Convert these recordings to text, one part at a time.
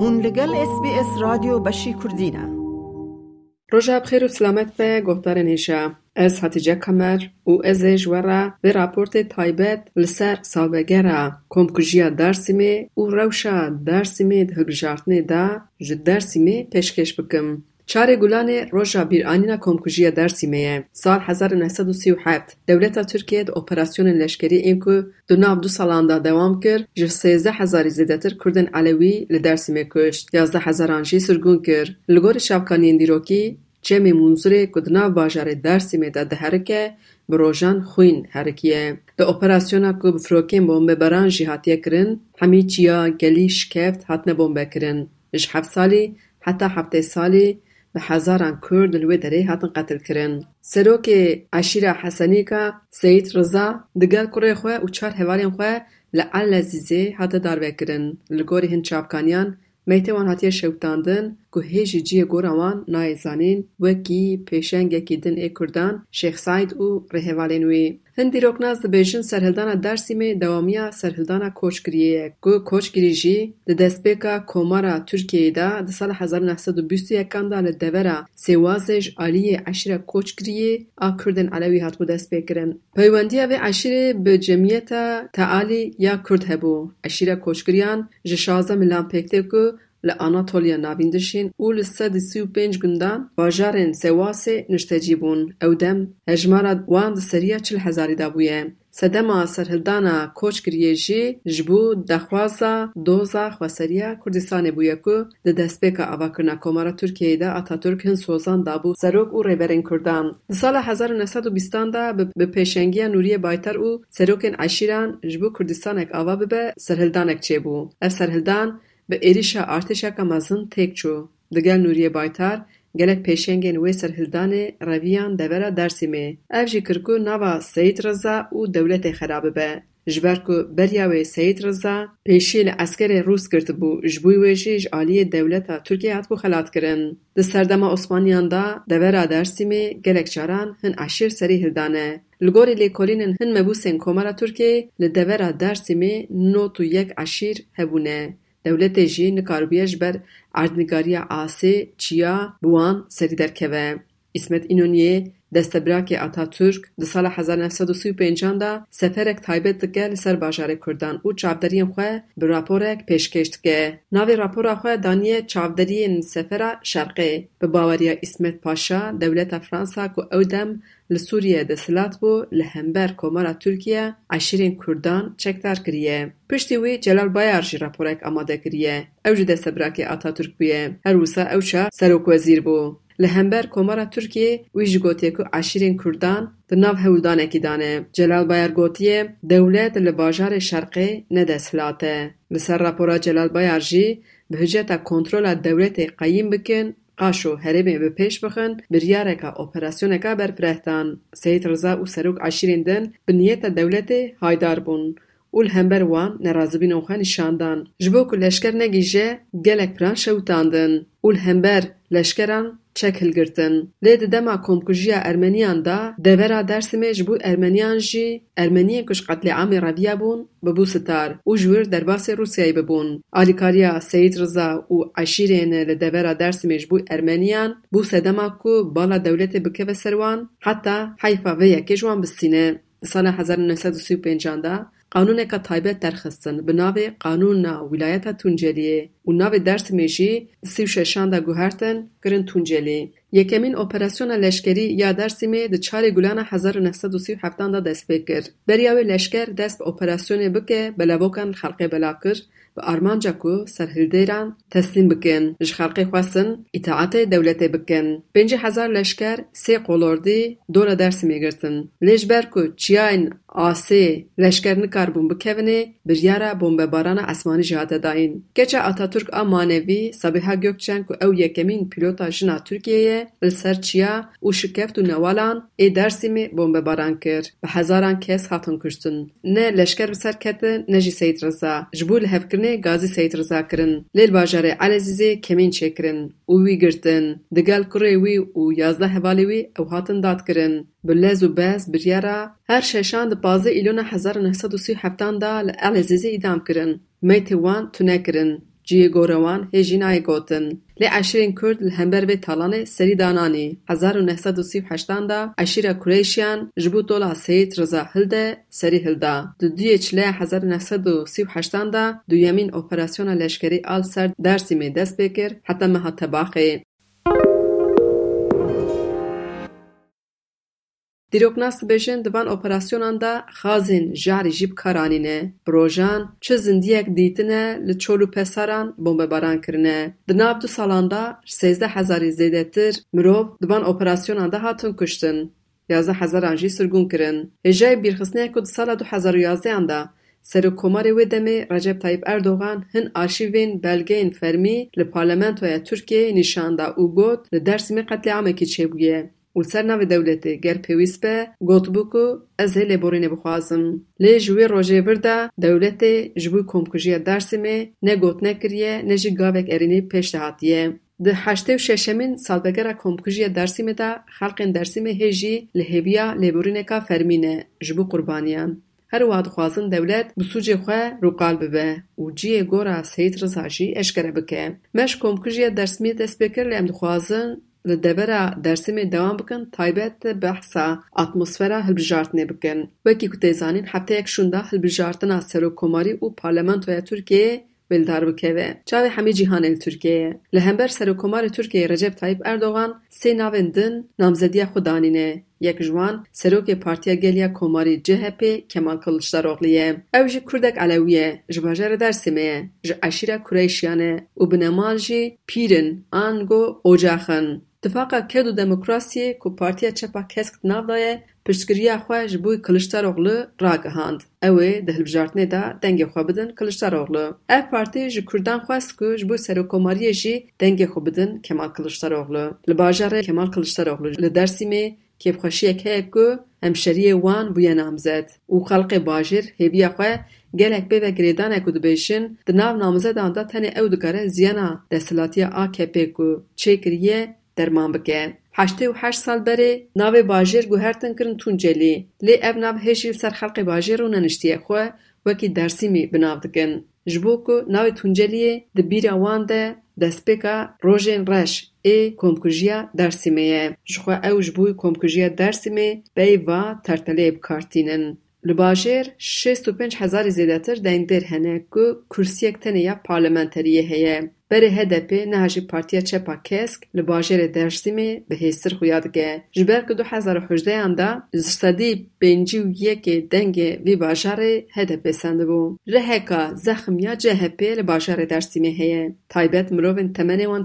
هون لگل اس بی اس رادیو بشی کردینه روژا بخیر و سلامت به گفتار نیشه از حتیجه کمر و از جوره به راپورت تایبت لسر سالبگره کمکجیا درسیمه و روشا درسیمه ده هلبجارتنه دا جد درسیمه پیشکش بکم. چار گلان روژا بیرانینا کمکوژیا درسیمه سال 1937 دولتا ترکیه د اپراسیون لشکری این که دو ناو دو سالان دا دوام کر جه سیزده هزاری زیدتر کردن علوی لدرسیمه کشت. یازده هزاران جی سرگون کر لگور شبکانین دیروکی چمی منظوره که دناو باجار درسیمه دا دهرکه بروژان خوین هرکیه. د اپراسیونا که بفروکین بومبه بران جی هاتیه کرن همی چیا گلی شکفت هاتنه بومبه کرن. اش هفت سالی حتی هفته سالی به هزاران کرد لوی دره هاتن قتل کرن. سروک عشیره حسنیکا سید رضا دگل کره خواه و چار هوالین خواه لعل لزیزه هاته داروه کرن. لگوری هن چابکانیان میته وان هاتیه شوتاندن که هیچ جیه گورا وان نای زانین وکی پیشنگکی دن ای کردان شیخ ساید و رهوالین وی. هندی روکناز دبیجن سرهلدانا درسیمه دوامیه سرهلدانا کوچگریه که کوچگری جی ده دستپیکا کومارا ترکیه دا ده سال 1921 دا لدورا سیوازج آلیه عشیره کوچگریه آ کردن علوی هات بو دستپیکرن. پیوندیه و عشیره به جمعیت تعالی یا کرد هبو. عشیره کوچگریان جشازه ملان پکته که ل آناتولیا نابیندشین اول سد سیو پنج گندان باجارن سواسه نشتجیبون اودم اجمارد واند سریا چل حزاری دابویه سدما سرهلدانا کوچ گریه جبو دخوازه دوزا خوا سریا کردسان بویا کو ده دسپیکا اوکرنا کومارا ترکیه دا اتا سوزان دابو سروک او ریبرن کردان ده سال هزار نساد و بیستان دا بپیشنگیا نوری بایتر او سروکن عشیران جبو کردسان اک اوکرنا کومارا ترکیه بو سرهلدان به ایریشا ارتشا کمازن تک چو دگل نوریه بایتار گلک پیشنگین وی سر هلدان رویان دورا درسی می نوا سید رضا او دولت خراب به جبر کو بریاوی سید رضا پیشی اسکر روس کرد بو جبوی وی جی جالی دولتا ترکی هات بو کرن ده سردم اثمانیان دا دورا درسی می گلک چاران هن عشیر سری هلدانه لگوری لی کولین مبوسن مبوسین ترکیه ترکی لدورا درسی نو تو یک عشیر هبونه Dewletê jî nikaribiye ji ber erdnigariya asê çiya bi wan serî derkeve. İsmet İnönüyê دەستەبراکی ئاتاتورک. د سال 1950 دا سەفرێک تایبەت دکە لە سەر باژارە کوردان و چاپدەریین خوێ بە راپۆرێک پێشکەشت کە ناوی راپۆرە خوێ دانیە چاپدەریین سەفرا شەرقی بە باوەریە ئیسمەت پاشا دەولەتا فرانسا کو ئەو دەم لە سوریە دەسلات بوو لە هەمبەر کۆمەرە تورکیە کوردان چەکدار کریە. پشتی وی جلال بایار جی راپۆرێک ئامادە کریە. ئەو جدە سەبراکی ئاتاتورک بووە. هەروسە ئەو چا سەرۆک وەزیر بوو. لهمبر کومارا ترکی ویج گوتی کو اشیرین کوردان د نو هولدان کی دانه جلال بایر گوتی دولت له بازار شرقی نه د اسلاته لسرا پورا جلال بایر جی به دولت قیم بکن قاشو هرې به پیش بخن بریاره یاره کا اپریشن کا بر فرهتان سید رضا او سروق دن نیت دولت هایدار بون اول همبر وان نرازبی نوخه نشاندن. جبو که لشکر نگیجه گلک پران شوتاندن. اول همبر لشکران çek hilgirtin. Lê di dema komkujiya Ermeniyan da devera Dêrsimê ji bo Ermeniyan jî Ermeniyên ku ji qetlîamê reviya bûn bibû sitar û ji wir derbasê Rûsyayê bibûn. Alîkariya Seyid Reza û eşîrên li devera Dêrsimê ji bo Ermeniyan bû sedema ku bala dewletê bikeve ser wan heta heyfa vê yekê ji wan bistîne. سال 1935 دا قانون کا تایبه ترخصن بناوی قانون ولایت تونجلیه و ناوی درس میشی 36 دا گوهرتن گرن تونجلی. Tunceliê û navê Dêrsimê jî di çarê sî û heftan da dest pê kir. Beriya wê leşker dest bi operasyonê bike belevokan li xelkê bela kir bi armanca ku serhildêran teslîm bikin, ji xelkê xwestin îtaatê dewletê bikin. Pêncî hezar leşker sê qolordî dora Dêrsimê girtin. Lê ji ber ku çiyayên asê leşker nikarbûn bikevîne biryara bombebarana esmanî jî hate dayîn. Keça Atatürk a manevî Sabiha Gökçen ku ew yekemîn pîlota jina Tirkiyeyê li ser çiya û şikeft û newalan ê Dêrsimê bombebaran kir. Bi hezaran kes hatin kuştin. Ne leşker bi ser ketin ne jî Seyid Reza. Ji bo lihevkirinê gazî Seyid Reza kirin. Lê li bajarê Elezîzê kemîn çêkirin û wî girtin. Digel kurê wî û yazda hevalê wî ew hatin dadkirin. Bi lez û bez biryara her şeşan di pazê îlona hezar û neh sed û sî û heftan da li Elezîzê îdam kirin. Mêtê wan tune kirin. جیه گوروان هیجی نای گوتن لی عشیرین کرد لهمبر به تالان سری دانانی 1938 دا عشیره کریشیان جبو دولا سید هلده سری هلده دو دوی چله 1938 دا دویمین اپراسیون لشکری آل سر درسی می دست بکر حتی مها تباقی Dîrokna sibêjin di van operasyonان de xazên jarî jî bikaranîne, bi rojan çi zindiyek dîtine li çolûpesaran bombebaran kirine. Di nav du salan de sêzdeh hezarî zêdetir mirov di van operasyonan de hatin kuştin. Yazdeh hezaran jî sirgûn kirin. Hêjeyê bîrxistneyek ku di sala du hezar û yazdeyan de Serokkomarê wê demê Recep Tayyip Erdogan hin arşîvên belgeyên fermî li Parlamentoya Tirkiyeyê nîşanda û got li Dêrsimê qetleamekî çêbûye. و سر نوی دولتی گر پیویس از هیلی بوری نبخوازم. لی جوی روژه ورده دولتی جوی کمکجی درسی می نه گوت نکریه ارینی پیش دهاتیه. ده هشته و ششمین سالبگره کمکجی درسی می ده خلق درسی می هیجی لحیبیا لی فرمینه جوی قربانیان. هر واد خوازن دولت بسوجی خواه رو قلب به و جی گورا سید رزاجی اشکره بکه. مش کمکجی درس می دست بکر لیم دخوازن ل دبیر درسی دوام بکن تایبت بحثا اتمسفر هلبرجارت نبکن و کی کوتیزانی حتی یک شنده هلبرجارت ناصر و کماری او پارلمان توی ترکیه در و چه به همه جهان ال ترکیه ل همبر سر و کمار ترکیه رجب تایب اردوغان سی نویندن نامزدی خودانی نه یک جوان سر و که پارتی گلیا کماری جهپ کمال کلش در اقلیه اوج کردک علویه جبهجر درسی می جعشیره کریشیانه ابنمالجی پیرن آنگو اوجاخن Kureyşiyan e û Demokrasiyê ku Partiya Çepa Kesk di nav da ye, piştgiriya xwe ji bo Kiliçdaroglu ragihand. Ew ê di hilbijartinê de dengê xwe bidin Kiliçdaroglu. Ev partî ji Kurdan xwest ku ji bo serokkomariyê jî dengê xwe bidin Kemal Kiliçdaroglu. Li bajarê Kemal Kiliçdaroglu li Dêrsimê kêfxweşiyek heye ku hemşeriyê wan bûye namzet û xelkê bajêr hêviya xwe gelek pêvek girêdanek ku dibêjin di nav namzedan de tenê ew dikare ziyana desthilatiya AKP ku çêkiriye derman bike. Heştê û heşt sal berê navê bajêr guhertin kirin Tuncelî lê ev nav hêjî ser xelkê bajêr û neniştiyê xwe wekî Dêrsimî binav dikin. Ji bo ku navê Tunceliyê di bîra wan de destpêka rojên reş ê komkujiya Dêrsimê ye. Ji xwe ew ji bo komkujiya Dêrsimê peyva terteleyê bikartînin. ل باجر 65000 زیادتر دین در هنگو کرسیک تنه یا پارلمانتریه هیه بر هدپ نهجی پارتی چپا کسک ل باجر درسیم به هستر خیاد گه. جبر کد 2018 اندا زشتی پنجو یک دنگ بی باجر هدپ سند بو. ره کا جهپ ل باجر درسیم هی. تایبت مرو ون تمنی وان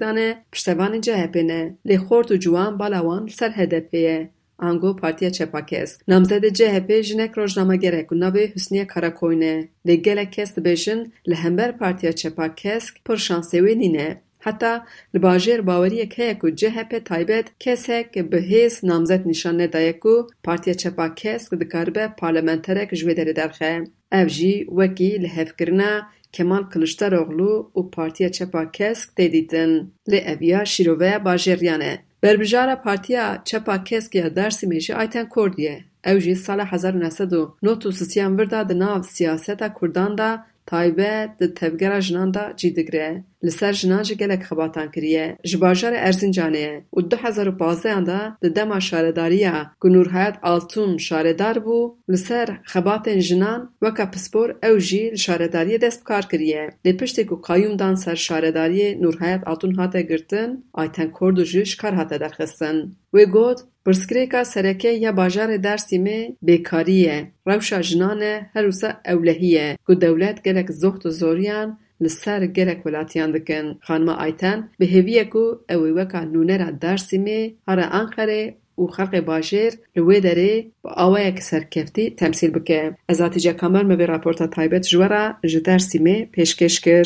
دانه پشتوان جهپ نه. ل خورت جوان بالوان سر هدپیه. Ango Partiya Çepakesk. Namzedê CHP jinek rojnamegerek û navê Husniye Karakoyî ne. Lê gelek kes dibêjin li hember Partiya Çepakesk pir şansê wê nîne. Heta li bajêr baweriyek heye ku CHP taybet kesek bi hêz namzet nîşan nedaye ku Partiya Çepakesk dikaribe parlamenterek ji wê derê derxe. Ev jî wekî li hevkirina Kemal Kılıçdaroğlu û Partiya Çepakesk tê dîtin. Lê ev ya şîroveya bajêriyan e. Berbijara Partiya Çepa Kesk ya Dêrsimê jî Ayten Kurd ye. Ew jî sala hezar û neh sed û nod û sisiyan vir da di nav siyaseta Kurdan da taybet di tevgera jinan de cî digire. Li ser jinan jî gelek xebatan kiriye. Ji bajarê Erzincanê ye û du hezar û de di dema şaredariya ku Nurhayat Altun şaredar bû li ser xebatên jinan weka pispor ew jî li şaredariyê dest kar kiriye. Lê piştî ku qayyûm dan ser şaredariyê Nurhayat Altun hate girtin, Ayten Kurd jî ji kar hate derxistin. Wê got پرسکریکا سرکه یا بازار درسی می بیکاریه روشا جنانه هروسا اولهیه که دولت گرک زخت و زوریان لسر گرک ولاتیان دکن خانم آیتن به هیویه که اویوکا نونه را درسی می هر انخره او خلق باجر لوی داره با آوه یک سرکفتی تمثیل بکه از جا کامل مبی راپورتا تایبت جوارا جو درسی می پیشکش کر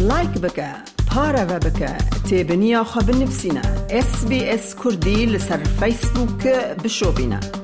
لایک بکه بکە پارەوە بکە تێبنییا خە بنفسینە SسBS کوردی لەسەر فیسبووکە بشۆبینە.